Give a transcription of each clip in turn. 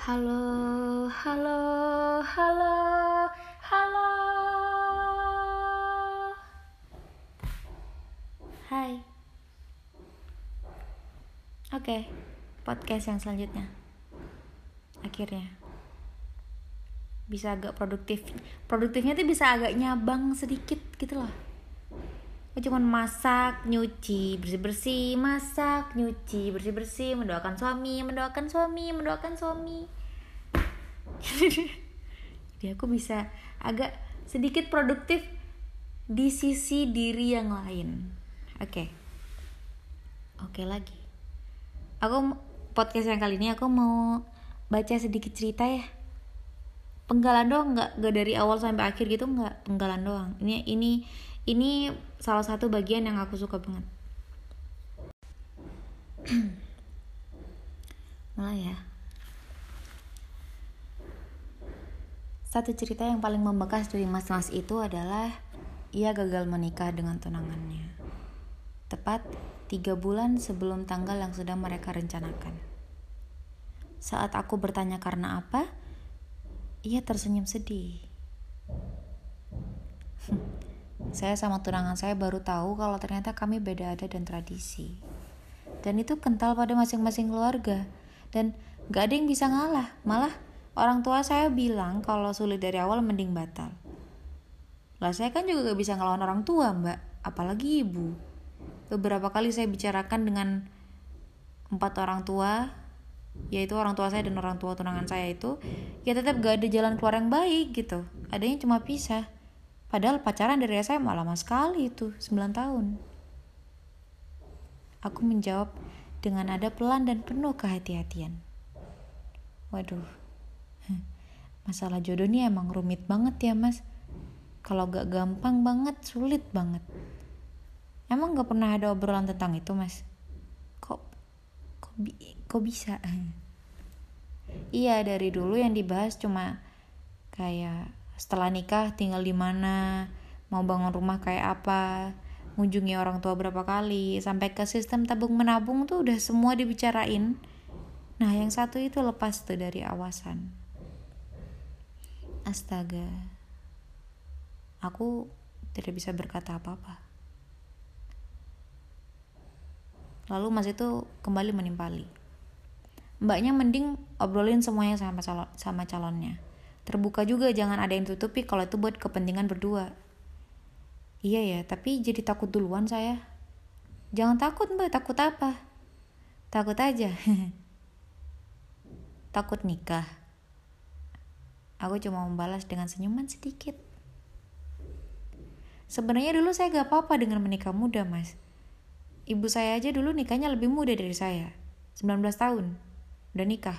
Halo, halo, halo, halo. Hai. Oke, podcast yang selanjutnya. Akhirnya bisa agak produktif. Produktifnya tuh bisa agak nyabang sedikit gitu loh. Aku cuman masak, nyuci, bersih-bersih, masak, nyuci, bersih-bersih, mendoakan suami, mendoakan suami, mendoakan suami. Jadi aku bisa agak sedikit produktif di sisi diri yang lain. Oke. Oke lagi. Aku podcast yang kali ini aku mau baca sedikit cerita ya. Penggalan doang nggak nggak dari awal sampai akhir gitu nggak penggalan doang. Ini ini ini salah satu bagian yang aku suka banget. Mulai ya. Satu cerita yang paling membekas dari mas-mas itu adalah ia gagal menikah dengan tunangannya. Tepat tiga bulan sebelum tanggal yang sudah mereka rencanakan. Saat aku bertanya karena apa ia tersenyum sedih Saya sama tunangan saya baru tahu kalau ternyata kami beda adat dan tradisi. Dan itu kental pada masing-masing keluarga. Dan gak ada yang bisa ngalah. Malah orang tua saya bilang kalau sulit dari awal mending batal. Lah saya kan juga gak bisa ngelawan orang tua mbak. Apalagi ibu. Beberapa kali saya bicarakan dengan empat orang tua yaitu orang tua saya dan orang tua tunangan saya itu ya tetap gak ada jalan keluar yang baik gitu adanya cuma pisah Padahal pacaran dari SMA lama sekali itu, 9 tahun. Aku menjawab dengan nada pelan dan penuh kehati-hatian. Waduh, masalah jodoh ini emang rumit banget ya mas. Kalau gak gampang banget, sulit banget. Emang gak pernah ada obrolan tentang itu mas? Kok, kok, kok bisa? iya dari dulu yang dibahas cuma kayak setelah nikah tinggal di mana, mau bangun rumah kayak apa, mengunjungi orang tua berapa kali, sampai ke sistem tabung menabung tuh udah semua dibicarain. Nah, yang satu itu lepas tuh dari awasan. Astaga. Aku tidak bisa berkata apa-apa. Lalu mas itu kembali menimpali. Mbaknya mending obrolin semuanya sama calon, sama calonnya terbuka juga jangan ada yang tutupi kalau itu buat kepentingan berdua. Iya ya tapi jadi takut duluan saya. Jangan takut mbak takut apa? Takut aja. Takut nikah. Aku cuma membalas dengan senyuman sedikit. Sebenarnya dulu saya gak apa-apa dengan menikah muda mas. Ibu saya aja dulu nikahnya lebih muda dari saya. 19 tahun. Udah nikah.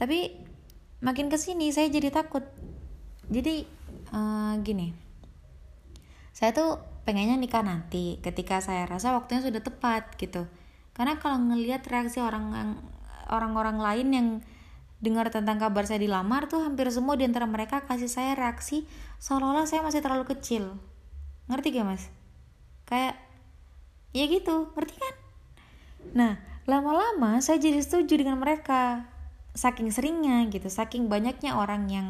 Tapi makin ke sini saya jadi takut. Jadi uh, gini. Saya tuh pengennya nikah nanti ketika saya rasa waktunya sudah tepat gitu. Karena kalau ngelihat reaksi orang orang-orang lain yang dengar tentang kabar saya dilamar tuh hampir semua di antara mereka kasih saya reaksi seolah-olah saya masih terlalu kecil. Ngerti gak mas? Kayak ya gitu ngerti kan? Nah lama-lama saya jadi setuju dengan mereka saking seringnya gitu saking banyaknya orang yang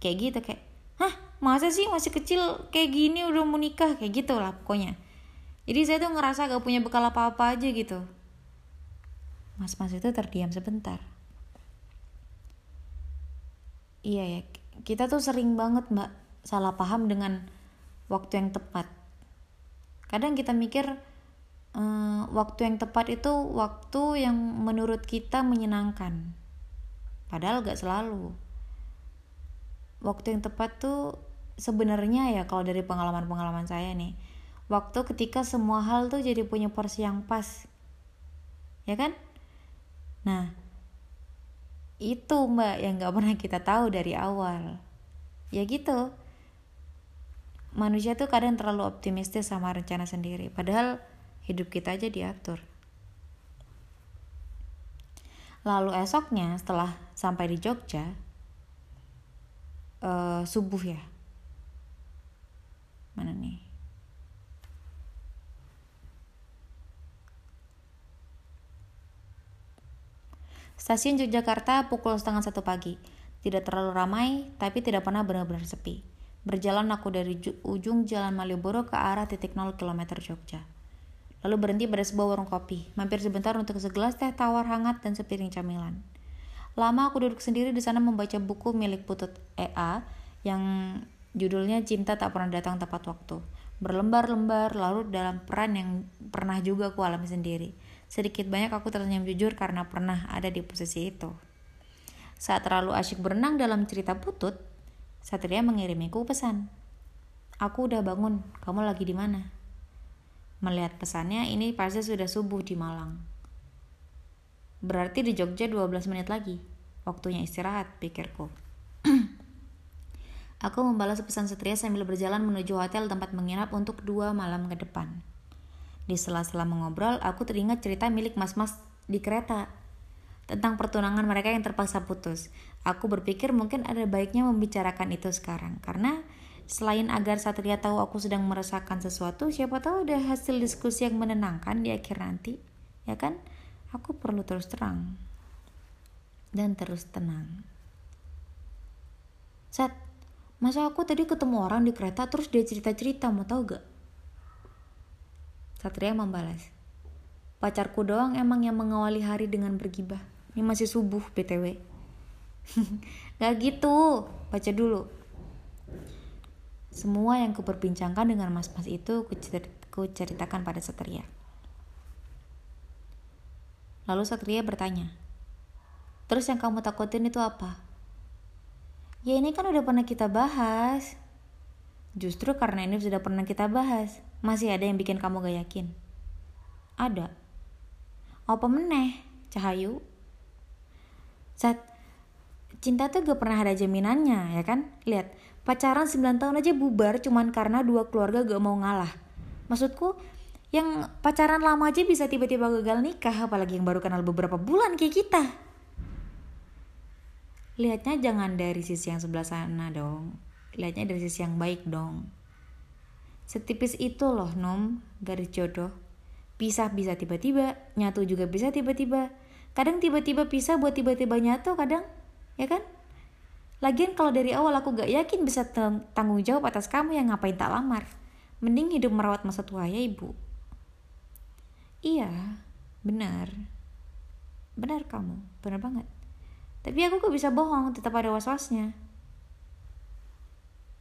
kayak gitu kayak hah masa sih masih kecil kayak gini udah mau nikah? Kayak gitu lah pokoknya. Jadi saya tuh ngerasa gak punya bekal apa-apa aja gitu. Mas-mas itu terdiam sebentar. Iya ya kita tuh sering banget mbak salah paham dengan waktu yang tepat. Kadang kita mikir uh, waktu yang tepat itu waktu yang menurut kita menyenangkan padahal gak selalu. Waktu yang tepat tuh sebenarnya ya kalau dari pengalaman-pengalaman saya nih waktu ketika semua hal tuh jadi punya porsi yang pas. Ya kan? Nah itu mbak yang gak pernah kita tahu dari awal. Ya gitu. Manusia tuh kadang terlalu optimistis sama rencana sendiri. Padahal hidup kita aja diatur lalu esoknya setelah sampai di Jogja uh, subuh ya mana nih Stasiun Yogyakarta pukul setengah satu pagi. Tidak terlalu ramai, tapi tidak pernah benar-benar sepi. Berjalan aku dari ujung jalan Malioboro ke arah titik 0 km Jogja. Lalu berhenti pada sebuah warung kopi, mampir sebentar untuk segelas teh tawar hangat dan sepiring camilan. Lama aku duduk sendiri di sana membaca buku milik Putut EA yang judulnya Cinta Tak Pernah Datang Tepat Waktu. Berlembar-lembar larut dalam peran yang pernah juga aku alami sendiri. Sedikit banyak aku tersenyum jujur karena pernah ada di posisi itu. Saat terlalu asyik berenang dalam cerita Putut, Satria mengirimiku pesan. Aku udah bangun, kamu lagi di mana? Melihat pesannya, ini pasti sudah subuh di Malang. Berarti di Jogja 12 menit lagi. Waktunya istirahat, pikirku. Aku membalas pesan Satria sambil berjalan menuju hotel tempat menginap untuk dua malam ke depan. Di sela-sela mengobrol, aku teringat cerita milik mas-mas di kereta tentang pertunangan mereka yang terpaksa putus. Aku berpikir mungkin ada baiknya membicarakan itu sekarang karena selain agar Satria tahu aku sedang merasakan sesuatu, siapa tahu ada hasil diskusi yang menenangkan di akhir nanti, ya kan? Aku perlu terus terang dan terus tenang. Sat, masa aku tadi ketemu orang di kereta terus dia cerita-cerita, mau tahu gak? Satria membalas, pacarku doang emang yang mengawali hari dengan bergibah. Ini masih subuh BTW. Gak gitu, baca dulu. Semua yang kuperbincangkan dengan mas-mas itu ku ceritakan pada Satria. Lalu Satria bertanya, Terus yang kamu takutin itu apa? Ya ini kan udah pernah kita bahas. Justru karena ini sudah pernah kita bahas, masih ada yang bikin kamu gak yakin. Ada. Apa meneh, Cahayu? saat cinta tuh gak pernah ada jaminannya ya kan lihat pacaran 9 tahun aja bubar cuman karena dua keluarga gak mau ngalah. Maksudku yang pacaran lama aja bisa tiba-tiba gagal nikah apalagi yang baru kenal beberapa bulan kayak kita. Lihatnya jangan dari sisi yang sebelah sana dong. Lihatnya dari sisi yang baik dong. Setipis itu loh nom garis jodoh. Pisah bisa tiba-tiba nyatu juga bisa tiba-tiba. Kadang tiba-tiba pisah buat tiba-tiba nyatu kadang ya kan lagian kalau dari awal aku gak yakin bisa tanggung jawab atas kamu yang ngapain tak lamar. Mending hidup merawat masa tua ya ibu. Iya benar. Benar kamu benar banget. Tapi aku kok bisa bohong tetap ada was-wasnya.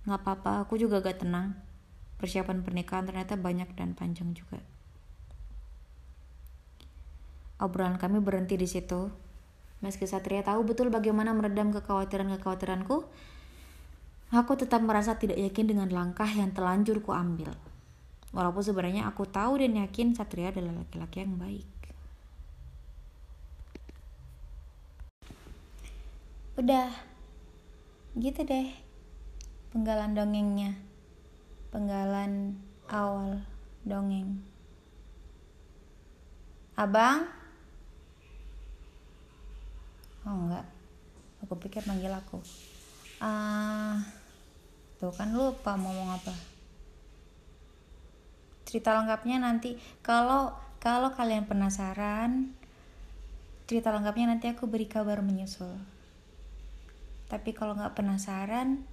Nggak apa-apa aku juga gak tenang. Persiapan pernikahan ternyata banyak dan panjang juga. Obrolan kami berhenti di situ. Meski Satria tahu betul bagaimana meredam kekhawatiran-kekhawatiranku, aku tetap merasa tidak yakin dengan langkah yang telanjur ku ambil. Walaupun sebenarnya aku tahu dan yakin Satria adalah laki-laki yang baik. Udah, gitu deh penggalan dongengnya. Penggalan awal dongeng. Abang, oh enggak. Aku pikir manggil aku. Ah uh, tuh kan lupa mau ngomong apa. Cerita lengkapnya nanti. Kalau kalau kalian penasaran cerita lengkapnya nanti aku beri kabar menyusul. Tapi kalau nggak penasaran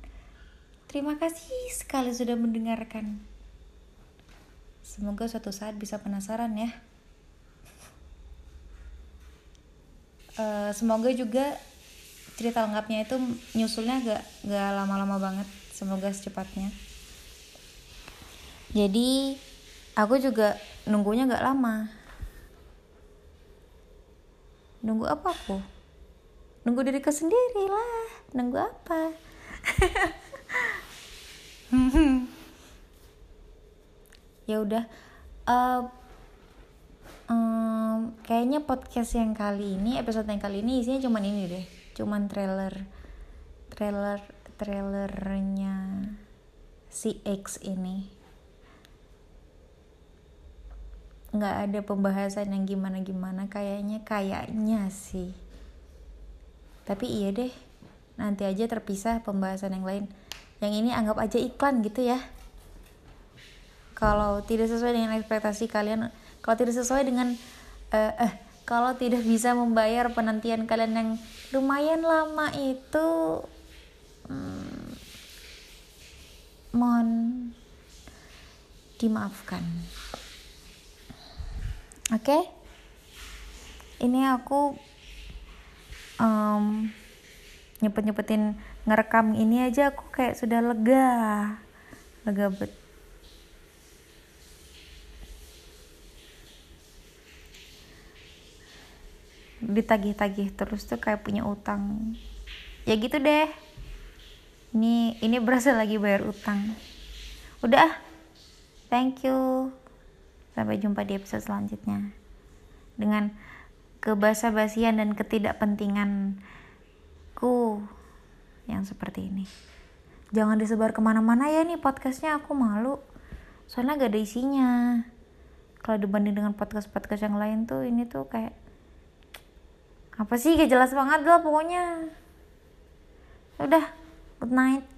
terima kasih sekali sudah mendengarkan. Semoga suatu saat bisa penasaran ya uh, semoga juga cerita lengkapnya itu nyusulnya gak gak lama-lama banget. Semoga secepatnya. Jadi aku juga nunggunya gak lama. Nunggu apa aku? Nunggu diriku sendiri lah. Nunggu apa? Ya udah. Uh, um, kayaknya podcast yang kali ini episode yang kali ini isinya cuman ini deh. Cuman trailer trailer trailernya si X ini. Nggak ada pembahasan yang gimana gimana kayaknya kayaknya sih. Tapi iya deh nanti aja terpisah pembahasan yang lain. Yang ini anggap aja iklan gitu ya. Kalau tidak sesuai dengan ekspektasi kalian kalau tidak sesuai dengan uh, eh kalau tidak bisa membayar penantian kalian yang lumayan lama itu hmm, mohon dimaafkan oke okay? ini aku um, nyepet nyepetin ngerekam ini aja aku kayak sudah lega lega bet ditagih-tagih terus tuh kayak punya utang. Ya gitu deh. Ini ini berasa lagi bayar utang. Udah. Thank you. Sampai jumpa di episode selanjutnya. Dengan kebasa basian dan ketidakpentinganku yang seperti ini. Jangan disebar ke mana-mana ya nih podcastnya aku malu. Soalnya gak ada isinya. Kalau dibanding dengan podcast-podcast yang lain tuh ini tuh kayak apa sih? Gak jelas banget lah pokoknya. Udah good night